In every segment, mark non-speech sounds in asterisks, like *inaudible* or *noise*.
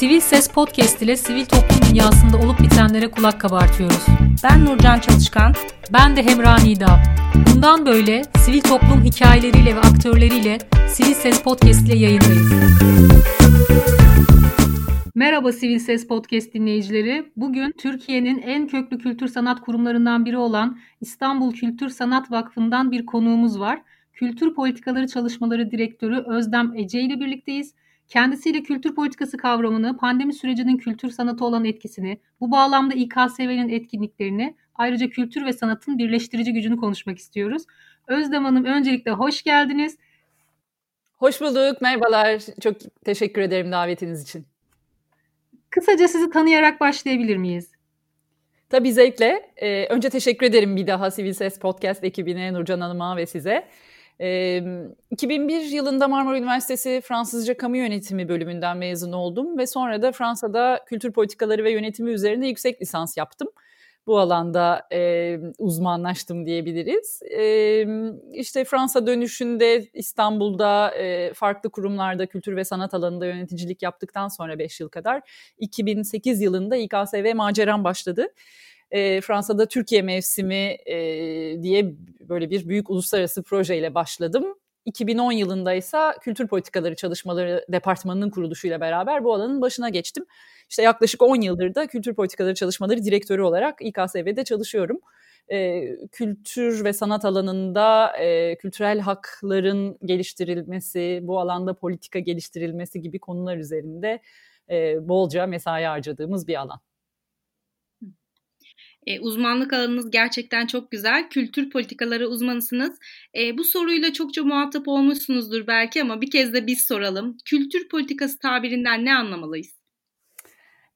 Sivil Ses Podcast ile sivil toplum dünyasında olup bitenlere kulak kabartıyoruz. Ben Nurcan Çalışkan. Ben de Hemra Nida. Bundan böyle sivil toplum hikayeleriyle ve aktörleriyle Sivil Ses Podcast ile yayındayız. Merhaba Sivil Ses Podcast dinleyicileri. Bugün Türkiye'nin en köklü kültür sanat kurumlarından biri olan İstanbul Kültür Sanat Vakfı'ndan bir konuğumuz var. Kültür Politikaları Çalışmaları Direktörü Özlem Ece ile birlikteyiz. Kendisiyle kültür politikası kavramını, pandemi sürecinin kültür sanatı olan etkisini, bu bağlamda İKSV'nin etkinliklerini, ayrıca kültür ve sanatın birleştirici gücünü konuşmak istiyoruz. Özlem Hanım öncelikle hoş geldiniz. Hoş bulduk, merhabalar. Çok teşekkür ederim davetiniz için. Kısaca sizi tanıyarak başlayabilir miyiz? Tabii zevkle. Ee, önce teşekkür ederim bir daha Sivil Ses Podcast ekibine, Nurcan Hanım'a ve size. 2001 yılında Marmara Üniversitesi Fransızca Kamu Yönetimi bölümünden mezun oldum ve sonra da Fransa'da kültür politikaları ve yönetimi üzerine yüksek lisans yaptım. Bu alanda e, uzmanlaştım diyebiliriz. E, işte Fransa dönüşünde İstanbul'da e, farklı kurumlarda kültür ve sanat alanında yöneticilik yaptıktan sonra 5 yıl kadar 2008 yılında İKSV maceram başladı e, Fransa'da Türkiye mevsimi e, diye böyle bir büyük uluslararası projeyle başladım. 2010 yılında ise Kültür Politikaları Çalışmaları Departmanı'nın kuruluşuyla beraber bu alanın başına geçtim. İşte yaklaşık 10 yıldır da Kültür Politikaları Çalışmaları Direktörü olarak İKSV'de çalışıyorum. E, kültür ve sanat alanında e, kültürel hakların geliştirilmesi, bu alanda politika geliştirilmesi gibi konular üzerinde e, bolca mesai harcadığımız bir alan. E, uzmanlık alanınız gerçekten çok güzel. Kültür politikaları uzmanısınız. E, bu soruyla çokça muhatap olmuşsunuzdur belki ama bir kez de biz soralım. Kültür politikası tabirinden ne anlamalıyız?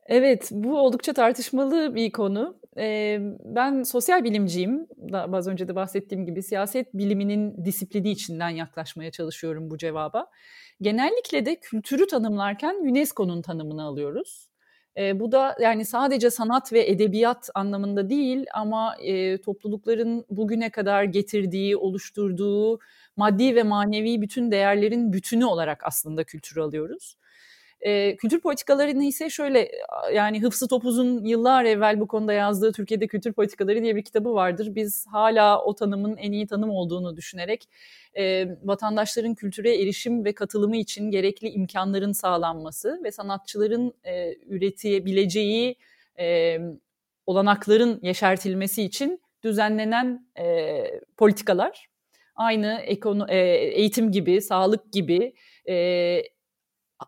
Evet, bu oldukça tartışmalı bir konu. Ee, ben sosyal bilimciyim. Daha az önce de bahsettiğim gibi siyaset biliminin disiplini içinden yaklaşmaya çalışıyorum bu cevaba. Genellikle de kültürü tanımlarken UNESCO'nun tanımını alıyoruz. E, bu da yani sadece sanat ve edebiyat anlamında değil ama e, toplulukların bugüne kadar getirdiği, oluşturduğu maddi ve manevi bütün değerlerin bütünü olarak aslında kültürü alıyoruz. Kültür politikalarını ise şöyle yani Hıfzı Topuz'un yıllar evvel bu konuda yazdığı Türkiye'de Kültür Politikaları diye bir kitabı vardır. Biz hala o tanımın en iyi tanım olduğunu düşünerek e, vatandaşların kültüre erişim ve katılımı için gerekli imkanların sağlanması ve sanatçıların e, üretebileceği e, olanakların yeşertilmesi için düzenlenen e, politikalar aynı ekono, e, eğitim gibi, sağlık gibi e,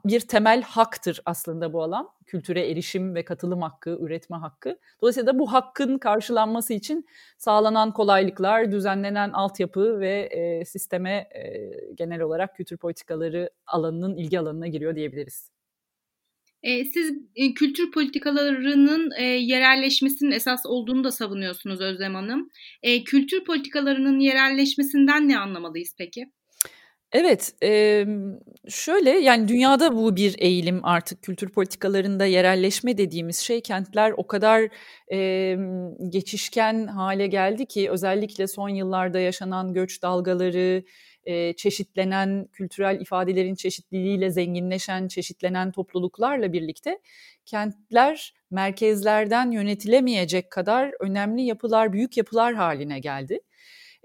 bir temel haktır aslında bu alan. Kültüre erişim ve katılım hakkı, üretme hakkı. Dolayısıyla da bu hakkın karşılanması için sağlanan kolaylıklar, düzenlenen altyapı ve e, sisteme e, genel olarak kültür politikaları alanının ilgi alanına giriyor diyebiliriz. E, siz e, kültür politikalarının e, yerelleşmesinin esas olduğunu da savunuyorsunuz Özlem Hanım. Kültür politikalarının yerelleşmesinden ne anlamalıyız peki? Evet, şöyle yani dünyada bu bir eğilim artık kültür politikalarında yerelleşme dediğimiz şey kentler o kadar geçişken hale geldi ki özellikle son yıllarda yaşanan göç dalgaları, çeşitlenen kültürel ifadelerin çeşitliliğiyle zenginleşen, çeşitlenen topluluklarla birlikte kentler merkezlerden yönetilemeyecek kadar önemli yapılar, büyük yapılar haline geldi.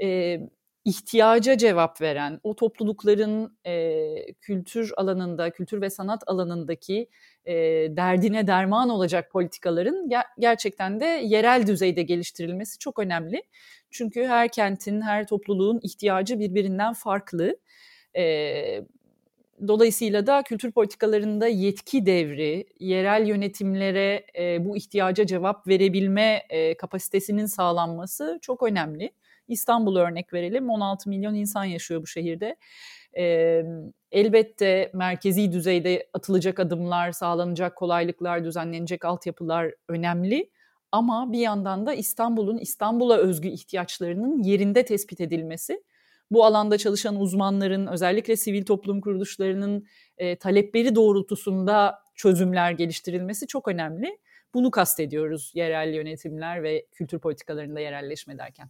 E, ihtiyaca cevap veren, o toplulukların e, kültür alanında, kültür ve sanat alanındaki e, derdine derman olacak politikaların ger- gerçekten de yerel düzeyde geliştirilmesi çok önemli. Çünkü her kentin, her topluluğun ihtiyacı birbirinden farklı. E, dolayısıyla da kültür politikalarında yetki devri, yerel yönetimlere e, bu ihtiyaca cevap verebilme e, kapasitesinin sağlanması çok önemli. İstanbul örnek verelim. 16 milyon insan yaşıyor bu şehirde. E, elbette merkezi düzeyde atılacak adımlar, sağlanacak kolaylıklar, düzenlenecek altyapılar önemli. Ama bir yandan da İstanbul'un İstanbul'a özgü ihtiyaçlarının yerinde tespit edilmesi, bu alanda çalışan uzmanların, özellikle sivil toplum kuruluşlarının e, talepleri doğrultusunda çözümler geliştirilmesi çok önemli. Bunu kastediyoruz yerel yönetimler ve kültür politikalarında yerelleşme derken.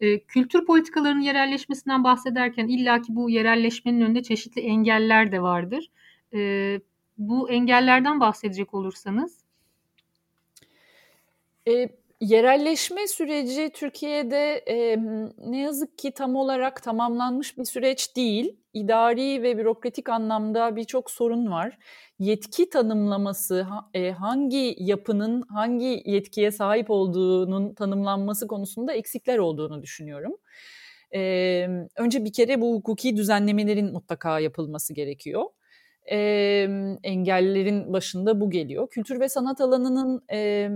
E, kültür politikalarının yerelleşmesinden bahsederken illaki bu yerelleşmenin önünde çeşitli engeller de vardır. E, Bu engellerden bahsedecek olursanız. E, yerelleşme süreci Türkiye'de e, ne yazık ki tam olarak tamamlanmış bir süreç değil. İdari ve bürokratik anlamda birçok sorun var. Yetki tanımlaması, e, hangi yapının hangi yetkiye sahip olduğunun tanımlanması konusunda eksikler olduğunu düşünüyorum. E, önce bir kere bu hukuki düzenlemelerin mutlaka yapılması gerekiyor. E, engellerin başında bu geliyor. Kültür ve sanat alanının e,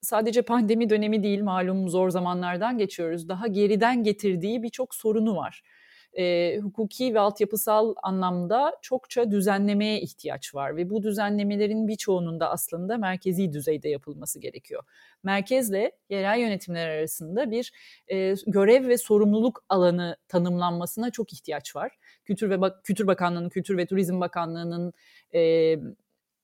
sadece pandemi dönemi değil malum zor zamanlardan geçiyoruz. Daha geriden getirdiği birçok sorunu var. E, hukuki ve altyapısal anlamda çokça düzenlemeye ihtiyaç var ve bu düzenlemelerin birçoğunun da aslında merkezi düzeyde yapılması gerekiyor. Merkezle yerel yönetimler arasında bir e, görev ve sorumluluk alanı tanımlanmasına çok ihtiyaç var. Kültür ve Kültür Bakanlığı'nın, Kültür ve Turizm Bakanlığı'nın e,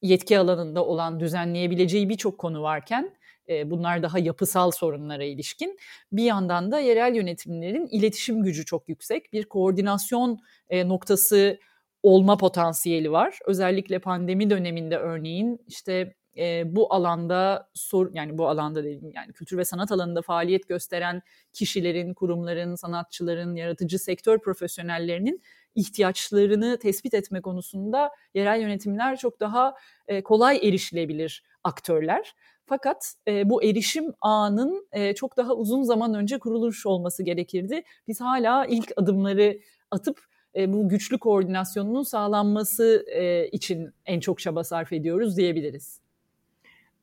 yetki alanında olan düzenleyebileceği birçok konu varken bunlar daha yapısal sorunlara ilişkin. Bir yandan da yerel yönetimlerin iletişim gücü çok yüksek. Bir koordinasyon noktası olma potansiyeli var. Özellikle pandemi döneminde örneğin işte e, bu alanda sor yani bu alanda dedim yani kültür ve sanat alanında faaliyet gösteren kişilerin, kurumların, sanatçıların, yaratıcı sektör profesyonellerinin ihtiyaçlarını tespit etme konusunda yerel yönetimler çok daha e, kolay erişilebilir aktörler. Fakat e, bu erişim ağının e, çok daha uzun zaman önce kurulmuş olması gerekirdi. Biz hala ilk adımları atıp e, bu güçlü koordinasyonun sağlanması e, için en çok çaba sarf ediyoruz diyebiliriz.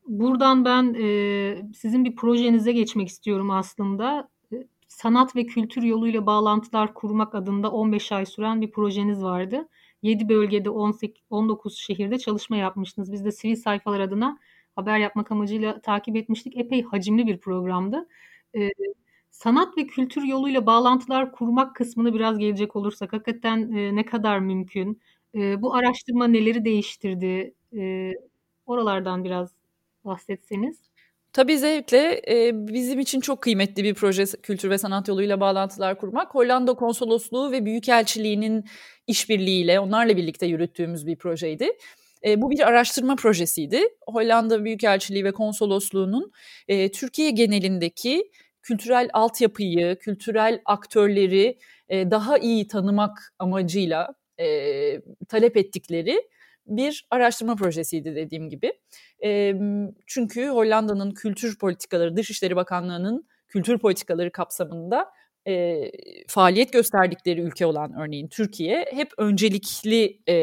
Buradan ben e, sizin bir projenize geçmek istiyorum aslında. E, sanat ve kültür yoluyla bağlantılar kurmak adında 15 ay süren bir projeniz vardı. 7 bölgede 18, 19 şehirde çalışma yapmıştınız. Biz de sivil sayfalar adına haber yapmak amacıyla takip etmiştik. Epey hacimli bir programdı. Ee, sanat ve kültür yoluyla bağlantılar kurmak kısmını biraz gelecek olursak hakikaten e, ne kadar mümkün? E, bu araştırma neleri değiştirdi? E, oralardan biraz bahsetseniz. Tabii zevkle e, bizim için çok kıymetli bir proje kültür ve sanat yoluyla bağlantılar kurmak. Hollanda Konsolosluğu ve Büyükelçiliği'nin işbirliğiyle onlarla birlikte yürüttüğümüz bir projeydi. E, bu bir araştırma projesiydi. Hollanda Büyükelçiliği ve Konsolosluğu'nun e, Türkiye genelindeki kültürel altyapıyı, kültürel aktörleri e, daha iyi tanımak amacıyla e, talep ettikleri bir araştırma projesiydi dediğim gibi. E, çünkü Hollanda'nın kültür politikaları, Dışişleri Bakanlığı'nın kültür politikaları kapsamında e, faaliyet gösterdikleri ülke olan örneğin Türkiye hep öncelikli e,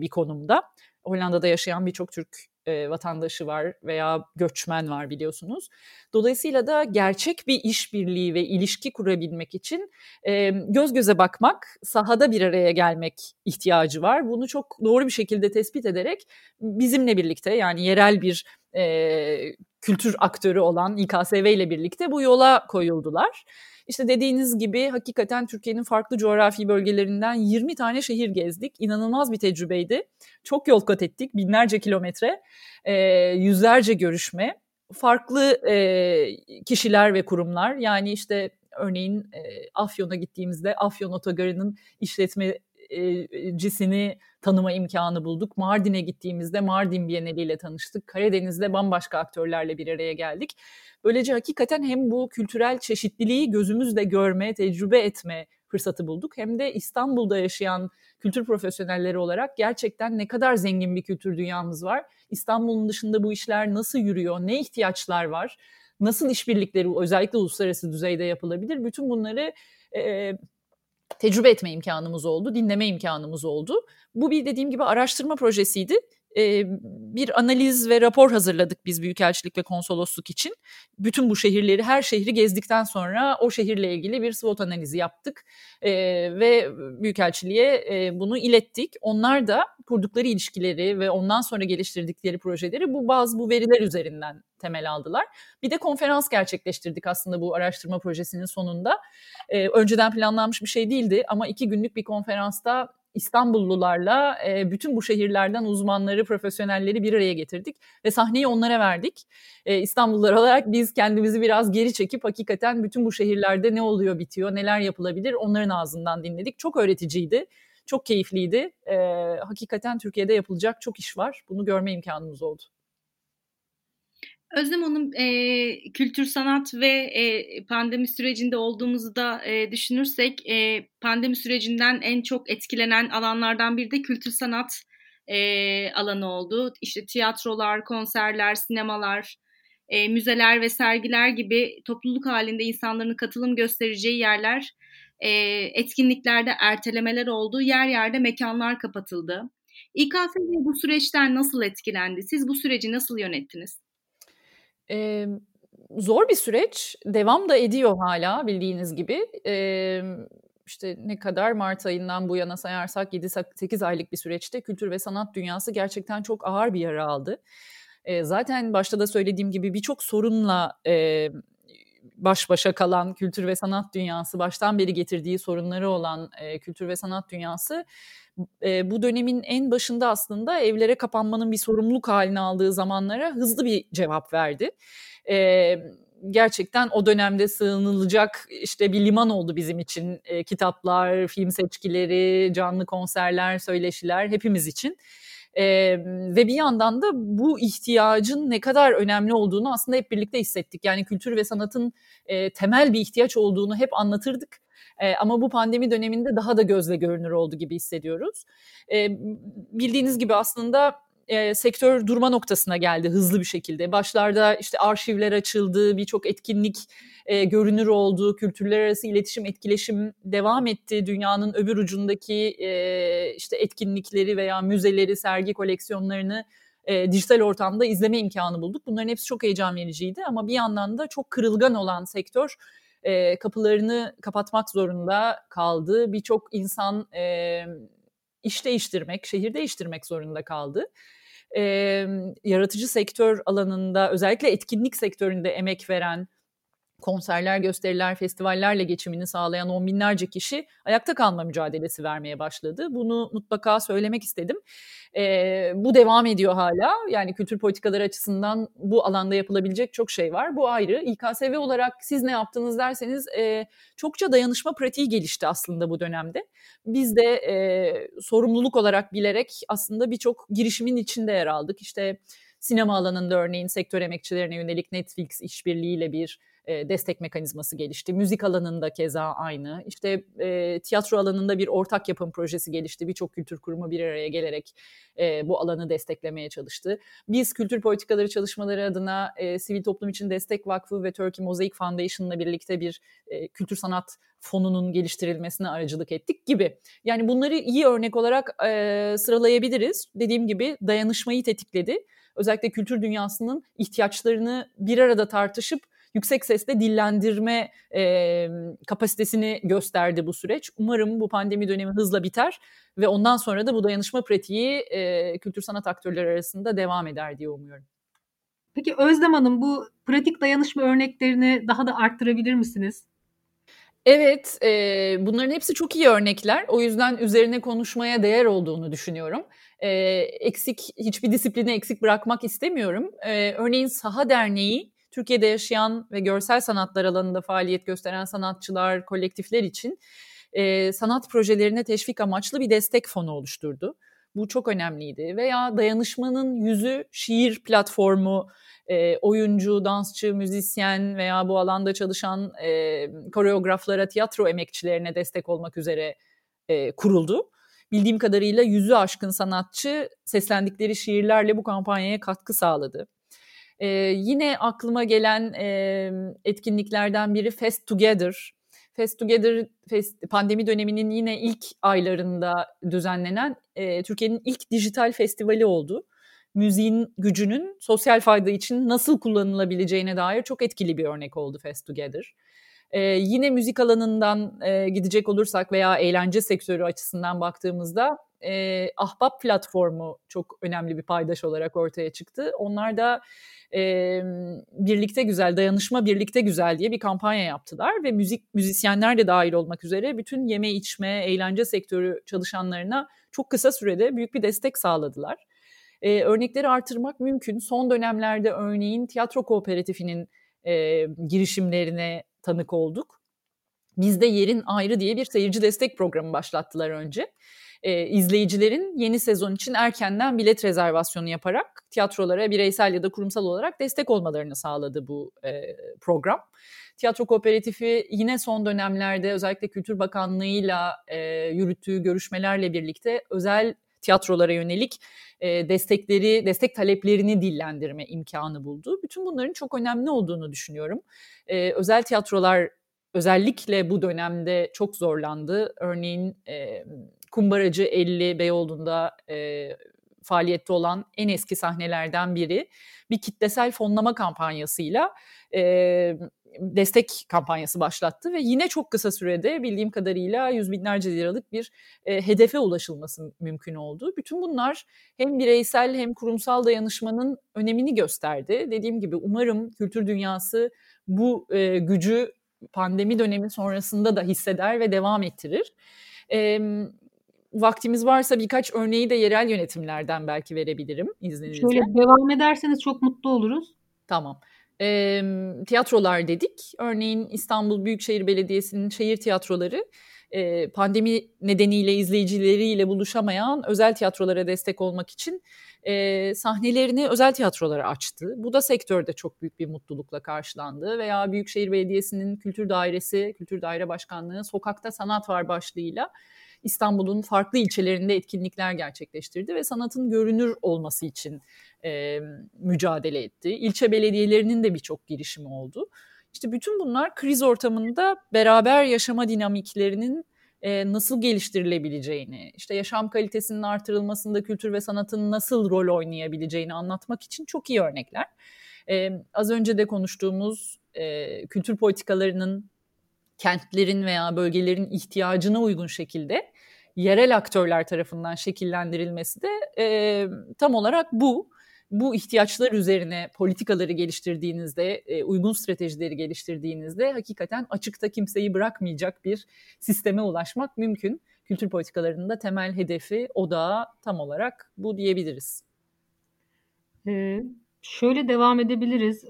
bir konumda. Hollanda'da yaşayan birçok Türk e, vatandaşı var veya göçmen var biliyorsunuz. Dolayısıyla da gerçek bir işbirliği ve ilişki kurabilmek için e, göz göze bakmak, sahada bir araya gelmek ihtiyacı var. Bunu çok doğru bir şekilde tespit ederek bizimle birlikte yani yerel bir e, kültür aktörü olan İKSV ile birlikte bu yola koyuldular. İşte dediğiniz gibi hakikaten Türkiye'nin farklı coğrafi bölgelerinden 20 tane şehir gezdik. İnanılmaz bir tecrübeydi. Çok yol kat ettik, binlerce kilometre, e, yüzlerce görüşme. Farklı e, kişiler ve kurumlar yani işte örneğin e, Afyon'a gittiğimizde Afyon Otogarı'nın işletmecisini tanıma imkanı bulduk. Mardin'e gittiğimizde Mardin Bienali ile tanıştık. Karadeniz'de bambaşka aktörlerle bir araya geldik. Böylece hakikaten hem bu kültürel çeşitliliği gözümüzle görme, tecrübe etme fırsatı bulduk. Hem de İstanbul'da yaşayan kültür profesyonelleri olarak gerçekten ne kadar zengin bir kültür dünyamız var. İstanbul'un dışında bu işler nasıl yürüyor, ne ihtiyaçlar var, nasıl işbirlikleri özellikle uluslararası düzeyde yapılabilir? Bütün bunları tecrübe etme imkanımız oldu, dinleme imkanımız oldu. Bu bir dediğim gibi araştırma projesiydi bir analiz ve rapor hazırladık biz Büyükelçilik ve Konsolosluk için. Bütün bu şehirleri, her şehri gezdikten sonra o şehirle ilgili bir SWOT analizi yaptık ve Büyükelçiliğe bunu ilettik. Onlar da kurdukları ilişkileri ve ondan sonra geliştirdikleri projeleri bu bazı bu veriler üzerinden temel aldılar. Bir de konferans gerçekleştirdik aslında bu araştırma projesinin sonunda. önceden planlanmış bir şey değildi ama iki günlük bir konferansta İstanbullularla e, bütün bu şehirlerden uzmanları, profesyonelleri bir araya getirdik ve sahneyi onlara verdik. E, İstanbullular olarak biz kendimizi biraz geri çekip hakikaten bütün bu şehirlerde ne oluyor, bitiyor, neler yapılabilir onların ağzından dinledik. Çok öğreticiydi. Çok keyifliydi. E, hakikaten Türkiye'de yapılacak çok iş var. Bunu görme imkanımız oldu. Özlem Hanım e, kültür sanat ve e, pandemi sürecinde olduğumuzu da e, düşünürsek e, pandemi sürecinden en çok etkilenen alanlardan biri de kültür sanat e, alanı oldu. İşte tiyatrolar, konserler, sinemalar, e, müzeler ve sergiler gibi topluluk halinde insanların katılım göstereceği yerler e, etkinliklerde ertelemeler oldu. Yer yerde mekanlar kapatıldı. İKSV bu süreçten nasıl etkilendi? Siz bu süreci nasıl yönettiniz? Ee, zor bir süreç. Devam da ediyor hala bildiğiniz gibi. Ee, işte ne kadar Mart ayından bu yana sayarsak 7-8 aylık bir süreçte kültür ve sanat dünyası gerçekten çok ağır bir yara aldı. Ee, zaten başta da söylediğim gibi birçok sorunla e, baş başa kalan kültür ve sanat dünyası, baştan beri getirdiği sorunları olan e, kültür ve sanat dünyası e, bu dönemin en başında aslında evlere kapanmanın bir sorumluluk haline aldığı zamanlara hızlı bir cevap verdi. E, gerçekten o dönemde sığınılacak işte bir liman oldu bizim için e, kitaplar, film seçkileri, canlı konserler, söyleşiler hepimiz için. E, ve bir yandan da bu ihtiyacın ne kadar önemli olduğunu aslında hep birlikte hissettik. Yani kültür ve sanatın e, temel bir ihtiyaç olduğunu hep anlatırdık. E, ama bu pandemi döneminde daha da gözle görünür oldu gibi hissediyoruz. E, bildiğiniz gibi aslında e, sektör durma noktasına geldi hızlı bir şekilde. Başlarda işte arşivler açıldı, birçok etkinlik e, görünür oldu, kültürler arası iletişim, etkileşim devam etti. Dünyanın öbür ucundaki e, işte etkinlikleri veya müzeleri, sergi koleksiyonlarını e, dijital ortamda izleme imkanı bulduk. Bunların hepsi çok heyecan vericiydi ama bir yandan da çok kırılgan olan sektör e, kapılarını kapatmak zorunda kaldı. Birçok insan e, iş değiştirmek, şehir değiştirmek zorunda kaldı. E, yaratıcı sektör alanında özellikle etkinlik sektöründe emek veren, konserler, gösteriler, festivallerle geçimini sağlayan on binlerce kişi ayakta kalma mücadelesi vermeye başladı. Bunu mutlaka söylemek istedim. E, bu devam ediyor hala. Yani kültür politikaları açısından bu alanda yapılabilecek çok şey var. Bu ayrı. İKSV olarak siz ne yaptınız derseniz e, çokça dayanışma pratiği gelişti aslında bu dönemde. Biz de e, sorumluluk olarak bilerek aslında birçok girişimin içinde yer aldık. İşte sinema alanında örneğin sektör emekçilerine yönelik Netflix işbirliğiyle bir e, destek mekanizması gelişti. Müzik alanında keza aynı. İşte e, tiyatro alanında bir ortak yapım projesi gelişti. Birçok kültür kurumu bir araya gelerek e, bu alanı desteklemeye çalıştı. Biz kültür politikaları çalışmaları adına e, Sivil Toplum İçin Destek Vakfı ve Turkey Mosaic Foundation'la birlikte bir e, kültür sanat fonunun geliştirilmesine aracılık ettik gibi. Yani bunları iyi örnek olarak e, sıralayabiliriz. Dediğim gibi dayanışmayı tetikledi. Özellikle kültür dünyasının ihtiyaçlarını bir arada tartışıp yüksek sesle dillendirme e, kapasitesini gösterdi bu süreç. Umarım bu pandemi dönemi hızla biter ve ondan sonra da bu dayanışma pratiği e, kültür sanat aktörleri arasında devam eder diye umuyorum. Peki Özlem Hanım bu pratik dayanışma örneklerini daha da arttırabilir misiniz? Evet, e, bunların hepsi çok iyi örnekler. O yüzden üzerine konuşmaya değer olduğunu düşünüyorum. E, eksik, hiçbir disiplini eksik bırakmak istemiyorum. E, örneğin Saha Derneği Türkiye'de yaşayan ve görsel sanatlar alanında faaliyet gösteren sanatçılar, kolektifler için e, sanat projelerine teşvik amaçlı bir destek fonu oluşturdu. Bu çok önemliydi. Veya dayanışmanın yüzü şiir platformu, e, oyuncu, dansçı, müzisyen veya bu alanda çalışan e, koreograflara, tiyatro emekçilerine destek olmak üzere e, kuruldu. Bildiğim kadarıyla yüzü aşkın sanatçı seslendikleri şiirlerle bu kampanyaya katkı sağladı. E, yine aklıma gelen e, etkinliklerden biri Fest Together. Fest Together fest, pandemi döneminin yine ilk aylarında düzenlenen e, Türkiye'nin ilk dijital festivali oldu. Müziğin gücünün sosyal fayda için nasıl kullanılabileceğine dair çok etkili bir örnek oldu Fest Together. Ee, yine müzik alanından e, gidecek olursak veya eğlence sektörü açısından baktığımızda e, Ahbap platformu çok önemli bir paydaş olarak ortaya çıktı. Onlar da e, birlikte güzel, dayanışma birlikte güzel diye bir kampanya yaptılar ve müzik müzisyenler de dahil olmak üzere bütün yeme içme, eğlence sektörü çalışanlarına çok kısa sürede büyük bir destek sağladılar. E, örnekleri artırmak mümkün. Son dönemlerde örneğin tiyatro kooperatifinin e, girişimlerine tanık olduk. Bizde Yerin Ayrı diye bir seyirci destek programı başlattılar önce. E, izleyicilerin yeni sezon için erkenden bilet rezervasyonu yaparak tiyatrolara bireysel ya da kurumsal olarak destek olmalarını sağladı bu e, program. Tiyatro Kooperatifi yine son dönemlerde özellikle Kültür Bakanlığı'yla e, yürüttüğü görüşmelerle birlikte özel tiyatrolara yönelik e, destekleri, destek taleplerini dillendirme imkanı buldu. Bütün bunların çok önemli olduğunu düşünüyorum. E, özel tiyatrolar özellikle bu dönemde çok zorlandı. Örneğin e, Kumbaracı 50 Beyoğlu'nda e, faaliyette olan en eski sahnelerden biri bir kitlesel fonlama kampanyasıyla e, destek kampanyası başlattı ve yine çok kısa sürede bildiğim kadarıyla yüz binlerce liralık bir e, hedefe ulaşılması mümkün oldu. Bütün bunlar hem bireysel hem kurumsal dayanışmanın önemini gösterdi. Dediğim gibi umarım kültür dünyası bu e, gücü pandemi dönemi sonrasında da hisseder ve devam ettirir. E, vaktimiz varsa birkaç örneği de yerel yönetimlerden belki verebilirim izninizle. Şöyle devam ederseniz çok mutlu oluruz. Tamam. E, tiyatrolar dedik. Örneğin İstanbul Büyükşehir Belediyesi'nin şehir tiyatroları e, pandemi nedeniyle izleyicileriyle buluşamayan özel tiyatrolara destek olmak için e, sahnelerini özel tiyatrolara açtı. Bu da sektörde çok büyük bir mutlulukla karşılandı. Veya Büyükşehir Belediyesi'nin Kültür Dairesi, Kültür Daire Başkanlığı Sokakta Sanat Var başlığıyla İstanbul'un farklı ilçelerinde etkinlikler gerçekleştirdi ve sanatın görünür olması için e, mücadele etti. İlçe belediyelerinin de birçok girişimi oldu. İşte bütün bunlar kriz ortamında beraber yaşama dinamiklerinin e, nasıl geliştirilebileceğini, işte yaşam kalitesinin artırılmasında kültür ve sanatın nasıl rol oynayabileceğini anlatmak için çok iyi örnekler. E, az önce de konuştuğumuz e, kültür politikalarının kentlerin veya bölgelerin ihtiyacına uygun şekilde yerel aktörler tarafından şekillendirilmesi de e, tam olarak bu. Bu ihtiyaçlar üzerine politikaları geliştirdiğinizde, e, uygun stratejileri geliştirdiğinizde hakikaten açıkta kimseyi bırakmayacak bir sisteme ulaşmak mümkün. Kültür politikalarının da temel hedefi, odağı tam olarak bu diyebiliriz. Ee, şöyle devam edebiliriz.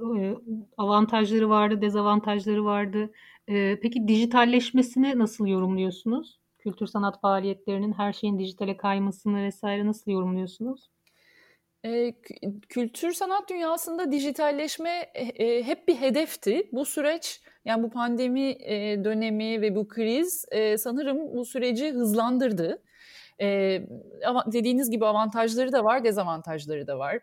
Avantajları vardı, dezavantajları vardı. Ee, peki dijitalleşmesini nasıl yorumluyorsunuz? Kültür sanat faaliyetlerinin her şeyin dijitale kaymasını vesaire nasıl yorumluyorsunuz? E, kültür sanat dünyasında dijitalleşme e, e, hep bir hedefti. Bu süreç yani bu pandemi e, dönemi ve bu kriz e, sanırım bu süreci hızlandırdı. E, ama dediğiniz gibi avantajları da var, dezavantajları da var.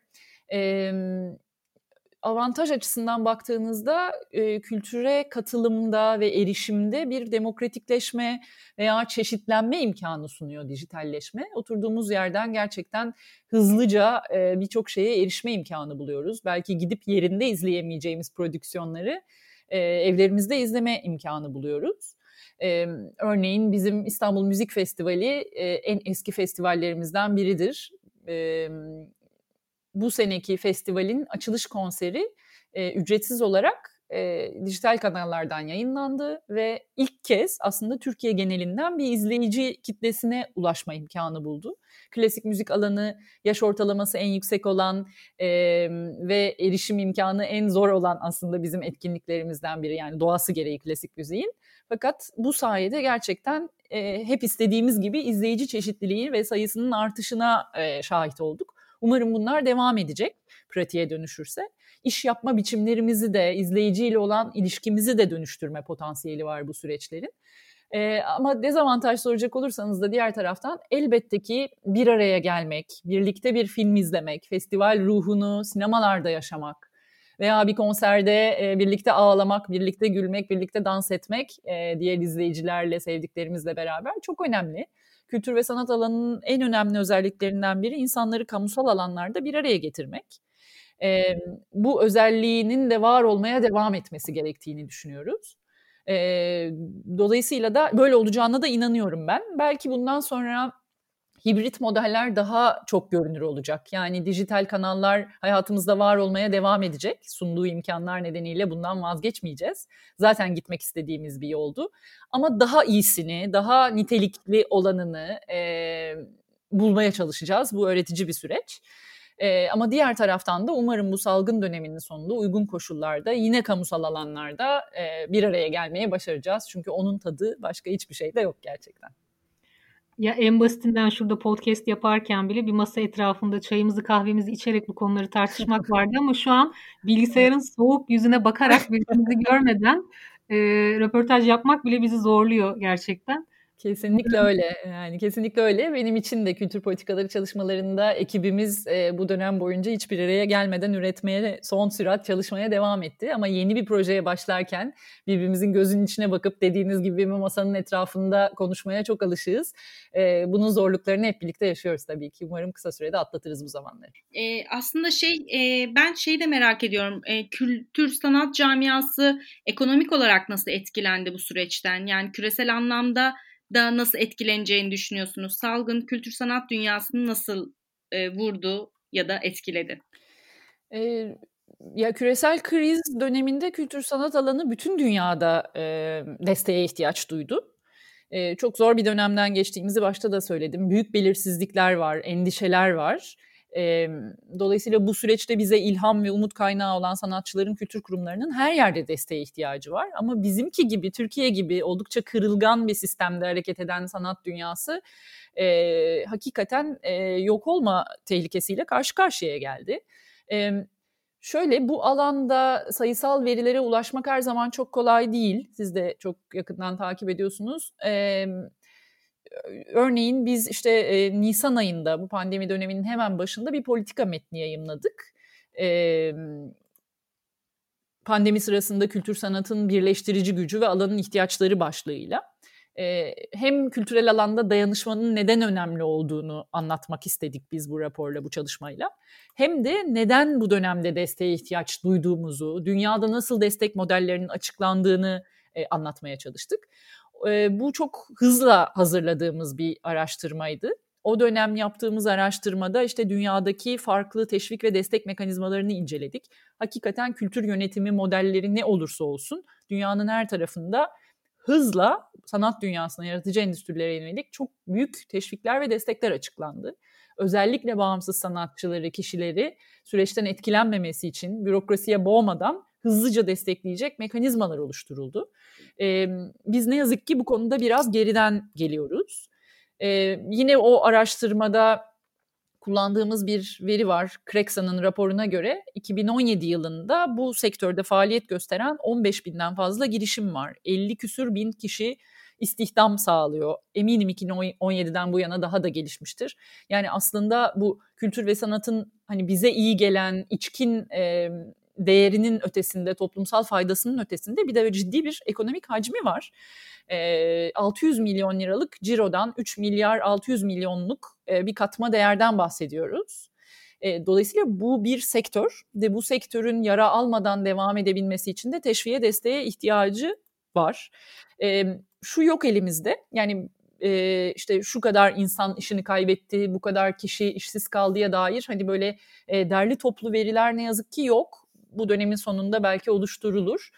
E, avantaj açısından baktığınızda e, kültüre katılımda ve erişimde bir demokratikleşme veya çeşitlenme imkanı sunuyor dijitalleşme. Oturduğumuz yerden gerçekten hızlıca e, birçok şeye erişme imkanı buluyoruz. Belki gidip yerinde izleyemeyeceğimiz prodüksiyonları e, evlerimizde izleme imkanı buluyoruz. Ee, örneğin bizim İstanbul Müzik Festivali e, en eski festivallerimizden biridir. Ee, bu seneki festivalin açılış konseri e, ücretsiz olarak e, dijital kanallardan yayınlandı ve ilk kez aslında Türkiye genelinden bir izleyici kitlesine ulaşma imkanı buldu. Klasik müzik alanı yaş ortalaması en yüksek olan e, ve erişim imkanı en zor olan aslında bizim etkinliklerimizden biri yani doğası gereği klasik müziğin. Fakat bu sayede gerçekten e, hep istediğimiz gibi izleyici çeşitliliği ve sayısının artışına e, şahit olduk. Umarım bunlar devam edecek pratiğe dönüşürse. İş yapma biçimlerimizi de, izleyiciyle olan ilişkimizi de dönüştürme potansiyeli var bu süreçlerin. Ee, ama dezavantaj soracak olursanız da diğer taraftan elbette ki bir araya gelmek, birlikte bir film izlemek, festival ruhunu sinemalarda yaşamak veya bir konserde e, birlikte ağlamak, birlikte gülmek, birlikte dans etmek e, diğer izleyicilerle, sevdiklerimizle beraber çok önemli kültür ve sanat alanının en önemli özelliklerinden biri insanları kamusal alanlarda bir araya getirmek. E, bu özelliğinin de var olmaya devam etmesi gerektiğini düşünüyoruz. E, dolayısıyla da böyle olacağına da inanıyorum ben. Belki bundan sonra hibrit modeller daha çok görünür olacak. Yani dijital kanallar hayatımızda var olmaya devam edecek. Sunduğu imkanlar nedeniyle bundan vazgeçmeyeceğiz. Zaten gitmek istediğimiz bir yoldu. Ama daha iyisini, daha nitelikli olanını e, bulmaya çalışacağız. Bu öğretici bir süreç. E, ama diğer taraftan da umarım bu salgın döneminin sonunda uygun koşullarda yine kamusal alanlarda e, bir araya gelmeye başaracağız. Çünkü onun tadı başka hiçbir şeyde yok gerçekten. Ya en basitinden şurada podcast yaparken bile bir masa etrafında çayımızı kahvemizi içerek bu konuları tartışmak *laughs* vardı ama şu an bilgisayarın soğuk yüzüne bakarak birbirimizi görmeden e, röportaj yapmak bile bizi zorluyor gerçekten. Kesinlikle öyle. Yani kesinlikle öyle. Benim için de kültür politikaları çalışmalarında ekibimiz e, bu dönem boyunca hiçbir araya gelmeden üretmeye son sürat çalışmaya devam etti. Ama yeni bir projeye başlarken birbirimizin gözünün içine bakıp dediğiniz gibi bir masanın etrafında konuşmaya çok alışığız. E, bunun zorluklarını hep birlikte yaşıyoruz tabii ki. Umarım kısa sürede atlatırız bu zamanları. E, aslında şey e, ben şey de merak ediyorum. E, kültür sanat camiası ekonomik olarak nasıl etkilendi bu süreçten? Yani küresel anlamda da nasıl etkileneceğini düşünüyorsunuz? Salgın kültür sanat dünyasını nasıl e, vurdu ya da etkiledi? E, ya küresel kriz döneminde kültür sanat alanı bütün dünyada e, desteğe ihtiyaç duydu. E, çok zor bir dönemden geçtiğimizi başta da söyledim. Büyük belirsizlikler var, endişeler var. E, dolayısıyla bu süreçte bize ilham ve umut kaynağı olan sanatçıların kültür kurumlarının her yerde desteğe ihtiyacı var. Ama bizimki gibi, Türkiye gibi oldukça kırılgan bir sistemde hareket eden sanat dünyası e, hakikaten e, yok olma tehlikesiyle karşı karşıya geldi. E, Şöyle bu alanda sayısal verilere ulaşmak her zaman çok kolay değil. Siz de çok yakından takip ediyorsunuz. Ee, örneğin biz işte e, Nisan ayında bu pandemi döneminin hemen başında bir politika metni yayımladık. E, pandemi sırasında kültür sanatın birleştirici gücü ve alanın ihtiyaçları başlığıyla e, hem kültürel alanda dayanışmanın neden önemli olduğunu anlatmak istedik biz bu raporla, bu çalışmayla. Hem de neden bu dönemde desteğe ihtiyaç duyduğumuzu, dünyada nasıl destek modellerinin açıklandığını e, anlatmaya çalıştık. E, bu çok hızla hazırladığımız bir araştırmaydı. O dönem yaptığımız araştırmada işte dünyadaki farklı teşvik ve destek mekanizmalarını inceledik. Hakikaten kültür yönetimi modelleri ne olursa olsun dünyanın her tarafında hızla sanat dünyasına, yaratıcı endüstrilere yönelik çok büyük teşvikler ve destekler açıklandı. Özellikle bağımsız sanatçıları, kişileri süreçten etkilenmemesi için bürokrasiye boğmadan hızlıca destekleyecek mekanizmalar oluşturuldu. Ee, biz ne yazık ki bu konuda biraz geriden geliyoruz. Ee, yine o araştırmada kullandığımız bir veri var. Kreksa'nın raporuna göre 2017 yılında bu sektörde faaliyet gösteren 15 binden fazla girişim var. 50 küsür bin kişi istihdam sağlıyor. Eminim 2017'den bu yana daha da gelişmiştir. Yani aslında bu kültür ve sanatın hani bize iyi gelen içkin e, değerinin ötesinde, toplumsal faydasının ötesinde bir de ciddi bir ekonomik hacmi var. E, 600 milyon liralık cirodan 3 milyar 600 milyonluk e, bir katma değerden bahsediyoruz. E, dolayısıyla bu bir sektör ve bu sektörün yara almadan devam edebilmesi için de teşviğe desteğe ihtiyacı var. E, şu yok elimizde yani e, işte şu kadar insan işini kaybetti, bu kadar kişi işsiz kaldıya dair hani böyle e, derli toplu veriler ne yazık ki yok. Bu dönemin sonunda belki oluşturulur.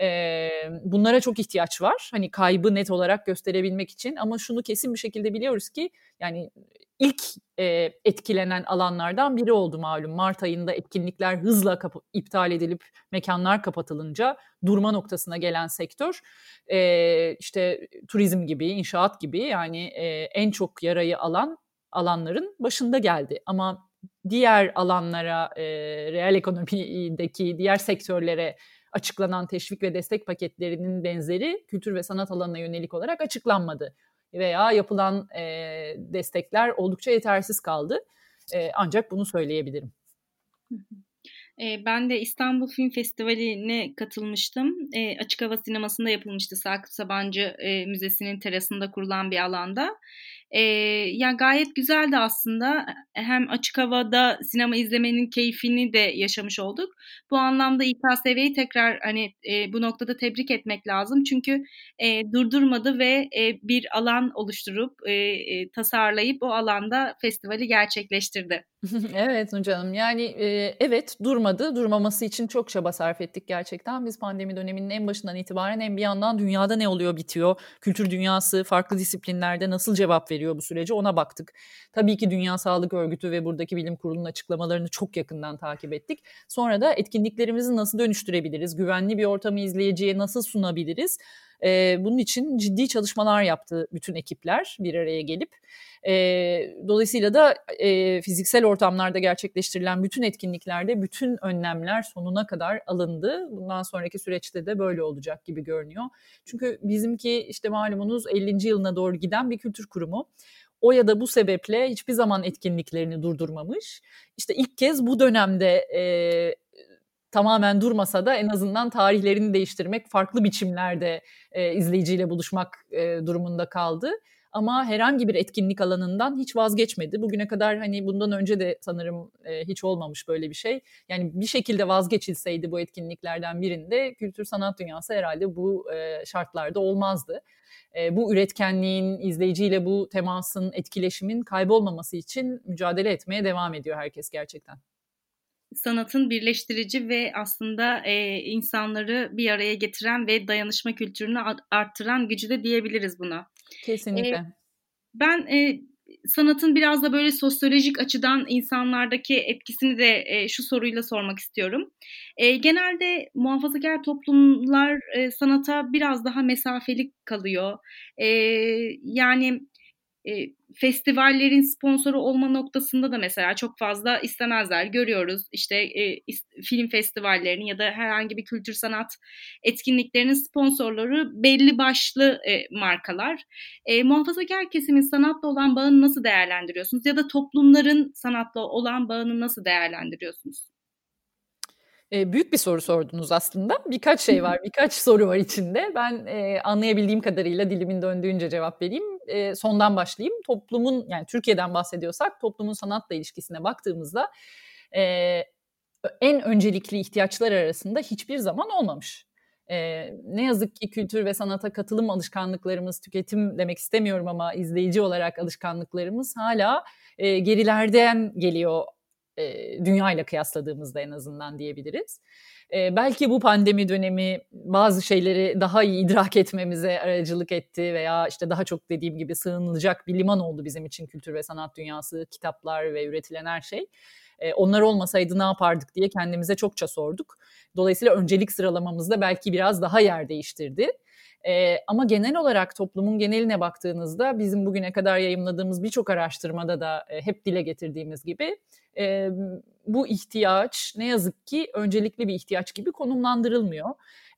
E, bunlara çok ihtiyaç var. Hani kaybı net olarak gösterebilmek için ama şunu kesin bir şekilde biliyoruz ki yani ilk e, etkilenen alanlardan biri oldu malum. Mart ayında etkinlikler hızla kap- iptal edilip mekanlar kapatılınca durma noktasına gelen sektör e, işte turizm gibi, inşaat gibi yani e, en çok yarayı alan alanların başında geldi. Ama diğer alanlara, e, reel ekonomideki diğer sektörlere açıklanan teşvik ve destek paketlerinin benzeri kültür ve sanat alanına yönelik olarak açıklanmadı. Veya yapılan e, destekler oldukça yetersiz kaldı. E, ancak bunu söyleyebilirim. Ben de İstanbul Film Festivali'ne katılmıştım. E, açık hava sinemasında yapılmıştı Sakıp Sabancı e, Müzesi'nin terasında kurulan bir alanda. E, ya gayet güzeldi aslında. Hem açık havada sinema izlemenin keyfini de yaşamış olduk. Bu anlamda İKSV'yi tekrar hani e, bu noktada tebrik etmek lazım. Çünkü e, durdurmadı ve e, bir alan oluşturup e, e, tasarlayıp o alanda festivali gerçekleştirdi. *laughs* evet Nurcan'ım yani e, evet durmadı. Durmaması için çok çaba sarf ettik gerçekten. Biz pandemi döneminin en başından itibaren hem bir yandan dünyada ne oluyor bitiyor, kültür dünyası farklı disiplinlerde nasıl cevap veriyor bu sürece ona baktık. Tabii ki Dünya Sağlık Örgütü ve buradaki bilim kurulunun açıklamalarını çok yakından takip ettik. Sonra da etkinliklerimizi nasıl dönüştürebiliriz, güvenli bir ortamı izleyiciye nasıl sunabiliriz E, bunun için ciddi çalışmalar yaptı bütün ekipler bir araya gelip. E, dolayısıyla da e, fiziksel ortamlarda gerçekleştirilen bütün etkinliklerde bütün önlemler sonuna kadar alındı. Bundan sonraki süreçte de böyle olacak gibi görünüyor. Çünkü bizimki işte malumunuz 50. yılına doğru giden bir kültür kurumu. O ya da bu sebeple hiçbir zaman etkinliklerini durdurmamış. İşte ilk kez bu dönemde e, tamamen durmasa da en azından tarihlerini değiştirmek, farklı biçimlerde e, izleyiciyle buluşmak e, durumunda kaldı. Ama herhangi bir etkinlik alanından hiç vazgeçmedi. Bugüne kadar hani bundan önce de sanırım e, hiç olmamış böyle bir şey. Yani bir şekilde vazgeçilseydi bu etkinliklerden birinde kültür sanat dünyası herhalde bu e, şartlarda olmazdı. E, bu üretkenliğin, izleyiciyle bu temasın, etkileşimin kaybolmaması için mücadele etmeye devam ediyor herkes gerçekten sanatın birleştirici ve aslında e, insanları bir araya getiren ve dayanışma kültürünü arttıran gücü de diyebiliriz buna. Kesinlikle. E, ben e, sanatın biraz da böyle sosyolojik açıdan insanlardaki etkisini de e, şu soruyla sormak istiyorum. E, genelde muhafazakar toplumlar e, sanata biraz daha mesafeli kalıyor. E, yani e, festivallerin sponsoru olma noktasında da mesela çok fazla istemezler. Görüyoruz işte e, film festivallerinin ya da herhangi bir kültür sanat etkinliklerinin sponsorları belli başlı e, markalar. E, muhafazakar kesimin sanatla olan bağını nasıl değerlendiriyorsunuz ya da toplumların sanatla olan bağını nasıl değerlendiriyorsunuz? E, büyük bir soru sordunuz aslında. Birkaç şey var, birkaç soru var içinde. Ben e, anlayabildiğim kadarıyla dilimin döndüğünce cevap vereyim. E, sondan başlayayım. Toplumun, yani Türkiye'den bahsediyorsak toplumun sanatla ilişkisine baktığımızda e, en öncelikli ihtiyaçlar arasında hiçbir zaman olmamış. Ee, ne yazık ki kültür ve sanata katılım alışkanlıklarımız, tüketim demek istemiyorum ama izleyici olarak alışkanlıklarımız hala e, gerilerden geliyor e, dünya kıyasladığımızda en azından diyebiliriz. E, belki bu pandemi dönemi bazı şeyleri daha iyi idrak etmemize aracılık etti veya işte daha çok dediğim gibi sığınılacak bir liman oldu bizim için kültür ve sanat dünyası, kitaplar ve üretilen her şey. E, onlar olmasaydı ne yapardık diye kendimize çokça sorduk. Dolayısıyla öncelik sıralamamızda belki biraz daha yer değiştirdi. E, ama genel olarak toplumun geneline baktığınızda bizim bugüne kadar yayımladığımız birçok araştırmada da e, hep dile getirdiğimiz gibi e, bu ihtiyaç ne yazık ki öncelikli bir ihtiyaç gibi konumlandırılmıyor.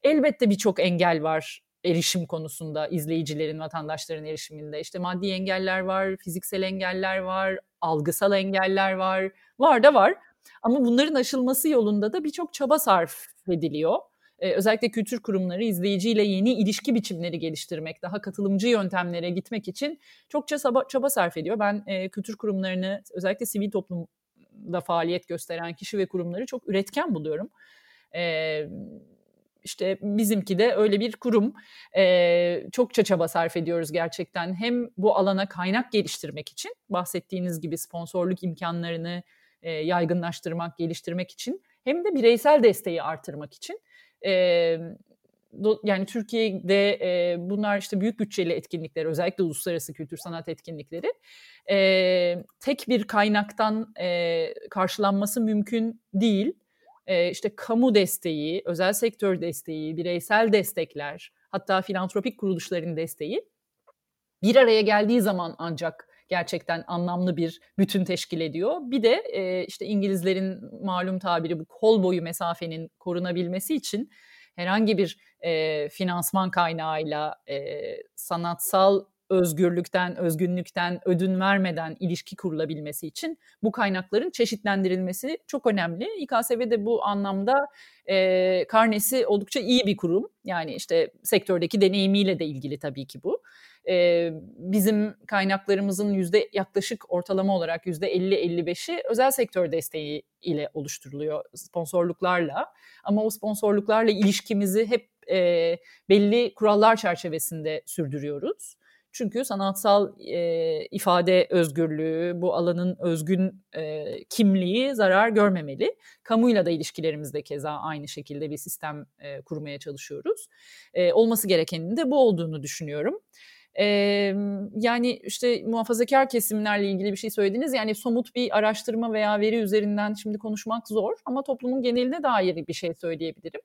Elbette birçok engel var erişim konusunda izleyicilerin, vatandaşların erişiminde. İşte maddi engeller var, fiziksel engeller var, algısal engeller var, var da var. Ama bunların aşılması yolunda da birçok çaba sarf ediliyor e, özellikle kültür kurumları izleyiciyle yeni ilişki biçimleri geliştirmek, daha katılımcı yöntemlere gitmek için çokça çaba, çaba sarf ediyor. Ben e, kültür kurumlarını özellikle sivil toplumda faaliyet gösteren kişi ve kurumları çok üretken buluyorum. E, işte bizimki de öyle bir kurum. E, çokça çaba sarf ediyoruz gerçekten. Hem bu alana kaynak geliştirmek için bahsettiğiniz gibi sponsorluk imkanlarını e, yaygınlaştırmak, geliştirmek için hem de bireysel desteği artırmak için. E, yani Türkiye'de e, bunlar işte büyük bütçeli etkinlikler, özellikle uluslararası kültür sanat etkinlikleri e, tek bir kaynaktan e, karşılanması mümkün değil. E, işte kamu desteği, özel sektör desteği, bireysel destekler, hatta filantropik kuruluşların desteği bir araya geldiği zaman ancak gerçekten anlamlı bir bütün teşkil ediyor. Bir de e, işte İngilizlerin malum tabiri bu kol boyu mesafenin korunabilmesi için herhangi bir e, finansman kaynağıyla e, sanatsal özgürlükten, özgünlükten ödün vermeden ilişki kurulabilmesi için bu kaynakların çeşitlendirilmesi çok önemli. İKSV de bu anlamda e, karnesi oldukça iyi bir kurum. Yani işte sektördeki deneyimiyle de ilgili tabii ki bu e, bizim kaynaklarımızın yüzde yaklaşık ortalama olarak yüzde 50-55'i özel sektör desteği ile oluşturuluyor sponsorluklarla. Ama o sponsorluklarla ilişkimizi hep e, belli kurallar çerçevesinde sürdürüyoruz. Çünkü sanatsal e, ifade özgürlüğü, bu alanın özgün e, kimliği zarar görmemeli. Kamuyla da ilişkilerimizde keza aynı şekilde bir sistem e, kurmaya çalışıyoruz. E, olması gerekenin de bu olduğunu düşünüyorum. Ee, yani işte muhafazakar kesimlerle ilgili bir şey söylediniz. Yani somut bir araştırma veya veri üzerinden şimdi konuşmak zor ama toplumun geneline dair bir şey söyleyebilirim.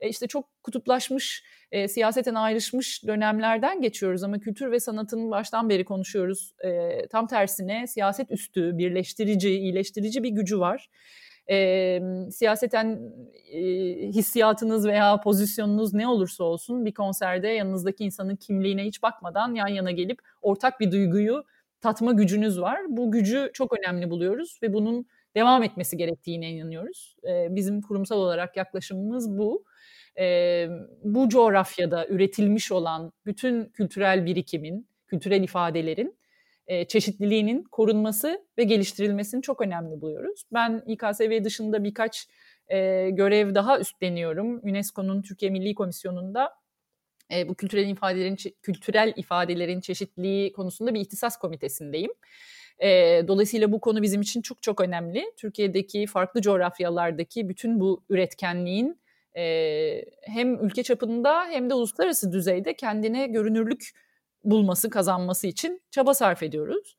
e, işte çok kutuplaşmış, e, siyaseten ayrışmış dönemlerden geçiyoruz ama kültür ve sanatın baştan beri konuşuyoruz. E, tam tersine siyaset üstü, birleştirici, iyileştirici bir gücü var. E, siyaseten e, hissiyatınız veya pozisyonunuz ne olursa olsun bir konserde yanınızdaki insanın kimliğine hiç bakmadan yan yana gelip ortak bir duyguyu tatma gücünüz var. Bu gücü çok önemli buluyoruz ve bunun devam etmesi gerektiğine inanıyoruz. E, bizim kurumsal olarak yaklaşımımız bu. E, bu coğrafyada üretilmiş olan bütün kültürel birikimin, kültürel ifadelerin e, çeşitliliğinin korunması ve geliştirilmesini çok önemli buluyoruz. Ben İKSV dışında birkaç e, görev daha üstleniyorum. UNESCO'nun Türkiye Milli Komisyonu'nda e, bu kültürel ifadelerin kültürel ifadelerin çeşitliliği konusunda bir ihtisas komitesindeyim. E, dolayısıyla bu konu bizim için çok çok önemli. Türkiye'deki farklı coğrafyalardaki bütün bu üretkenliğin e, hem ülke çapında hem de uluslararası düzeyde kendine görünürlük bulması, kazanması için çaba sarf ediyoruz.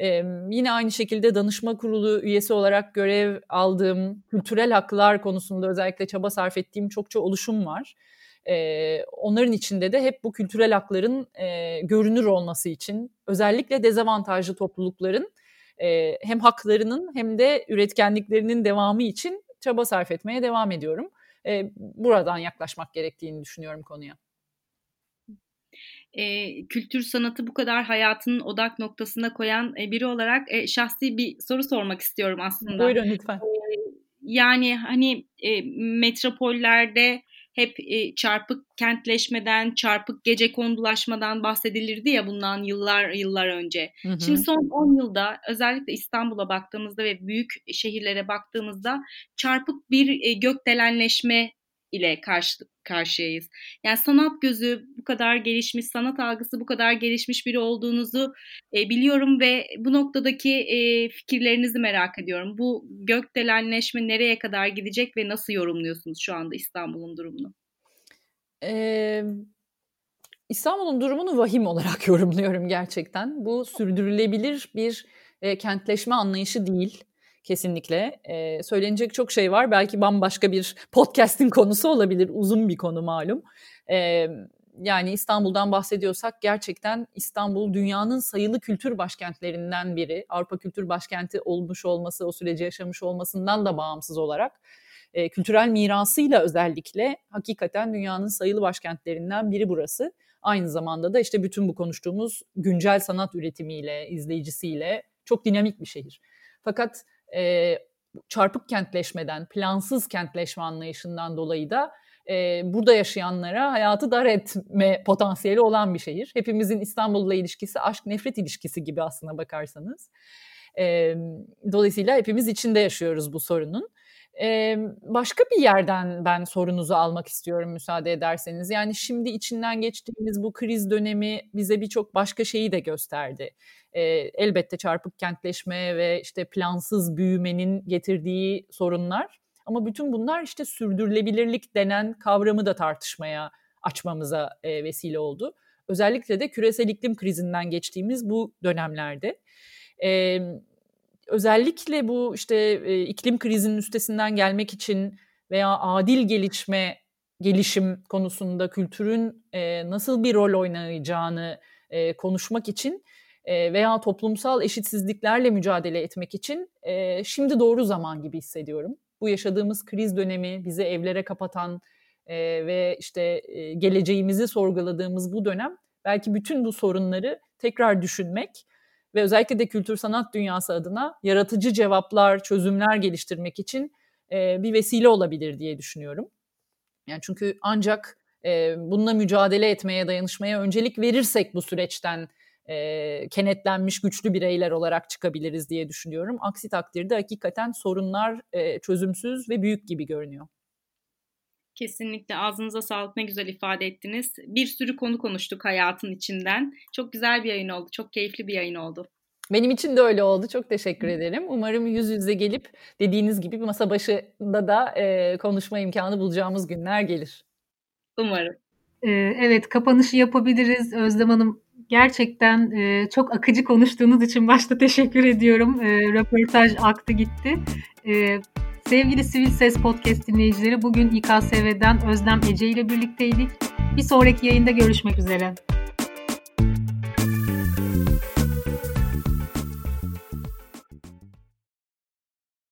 Ee, yine aynı şekilde danışma kurulu üyesi olarak görev aldığım kültürel haklar konusunda özellikle çaba sarf ettiğim çokça oluşum var. Ee, onların içinde de hep bu kültürel hakların e, görünür olması için özellikle dezavantajlı toplulukların e, hem haklarının hem de üretkenliklerinin devamı için çaba sarf etmeye devam ediyorum. E, buradan yaklaşmak gerektiğini düşünüyorum konuya e, kültür sanatı bu kadar hayatının odak noktasına koyan e, biri olarak e, şahsi bir soru sormak istiyorum aslında. Buyurun lütfen. E, yani hani e, metropollerde hep e, çarpık kentleşmeden, çarpık gece kondulaşmadan bahsedilirdi ya bundan yıllar yıllar önce. Hı hı. Şimdi son 10 yılda özellikle İstanbul'a baktığımızda ve büyük şehirlere baktığımızda çarpık bir e, gökdelenleşme ile karşı karşıyayız. Yani sanat gözü bu kadar gelişmiş, sanat algısı bu kadar gelişmiş biri olduğunuzu e, biliyorum ve bu noktadaki e, fikirlerinizi merak ediyorum. Bu gökdelenleşme nereye kadar gidecek ve nasıl yorumluyorsunuz şu anda İstanbul'un durumunu? Ee, İstanbul'un durumunu vahim olarak *laughs* yorumluyorum gerçekten. Bu sürdürülebilir bir e, kentleşme anlayışı değil kesinlikle. Ee, söylenecek çok şey var. Belki bambaşka bir *laughs* podcast'in konusu olabilir. Uzun bir konu malum. Ee, yani İstanbul'dan bahsediyorsak gerçekten İstanbul dünyanın sayılı kültür başkentlerinden biri. Avrupa Kültür Başkenti olmuş olması, o süreci yaşamış olmasından da bağımsız olarak e, kültürel mirasıyla özellikle hakikaten dünyanın sayılı başkentlerinden biri burası. Aynı zamanda da işte bütün bu konuştuğumuz güncel sanat üretimiyle, izleyicisiyle çok dinamik bir şehir. Fakat e, çarpık kentleşmeden, plansız kentleşme anlayışından dolayı da e, burada yaşayanlara hayatı dar etme potansiyeli olan bir şehir. Hepimizin İstanbul'la ilişkisi aşk-nefret ilişkisi gibi aslına bakarsanız. E, dolayısıyla hepimiz içinde yaşıyoruz bu sorunun. Ee, başka bir yerden ben sorunuzu almak istiyorum müsaade ederseniz. Yani şimdi içinden geçtiğimiz bu kriz dönemi bize birçok başka şeyi de gösterdi. Ee, elbette çarpık kentleşme ve işte plansız büyümenin getirdiği sorunlar. Ama bütün bunlar işte sürdürülebilirlik denen kavramı da tartışmaya açmamıza e, vesile oldu. Özellikle de küresel iklim krizinden geçtiğimiz bu dönemlerde. E, özellikle bu işte e, iklim krizinin üstesinden gelmek için veya adil gelişme gelişim konusunda kültürün e, nasıl bir rol oynayacağını e, konuşmak için e, veya toplumsal eşitsizliklerle mücadele etmek için e, şimdi doğru zaman gibi hissediyorum. Bu yaşadığımız kriz dönemi bizi evlere kapatan e, ve işte e, geleceğimizi sorguladığımız bu dönem belki bütün bu sorunları tekrar düşünmek ve özellikle de kültür sanat dünyası adına yaratıcı cevaplar, çözümler geliştirmek için e, bir vesile olabilir diye düşünüyorum. Yani çünkü ancak e, bununla mücadele etmeye, dayanışmaya öncelik verirsek bu süreçten e, kenetlenmiş güçlü bireyler olarak çıkabiliriz diye düşünüyorum. Aksi takdirde hakikaten sorunlar e, çözümsüz ve büyük gibi görünüyor. Kesinlikle ağzınıza sağlık ne güzel ifade ettiniz. Bir sürü konu konuştuk hayatın içinden. Çok güzel bir yayın oldu. Çok keyifli bir yayın oldu. Benim için de öyle oldu. Çok teşekkür ederim. Umarım yüz yüze gelip dediğiniz gibi masa başında da e, konuşma imkanı bulacağımız günler gelir. Umarım. Ee, evet kapanışı yapabiliriz Özlem Hanım. Gerçekten e, çok akıcı konuştuğunuz için başta teşekkür ediyorum. E, röportaj aktı gitti. E, Sevgili Sivil Ses Podcast dinleyicileri bugün İKSV'den Özlem Ece ile birlikteydik. Bir sonraki yayında görüşmek üzere.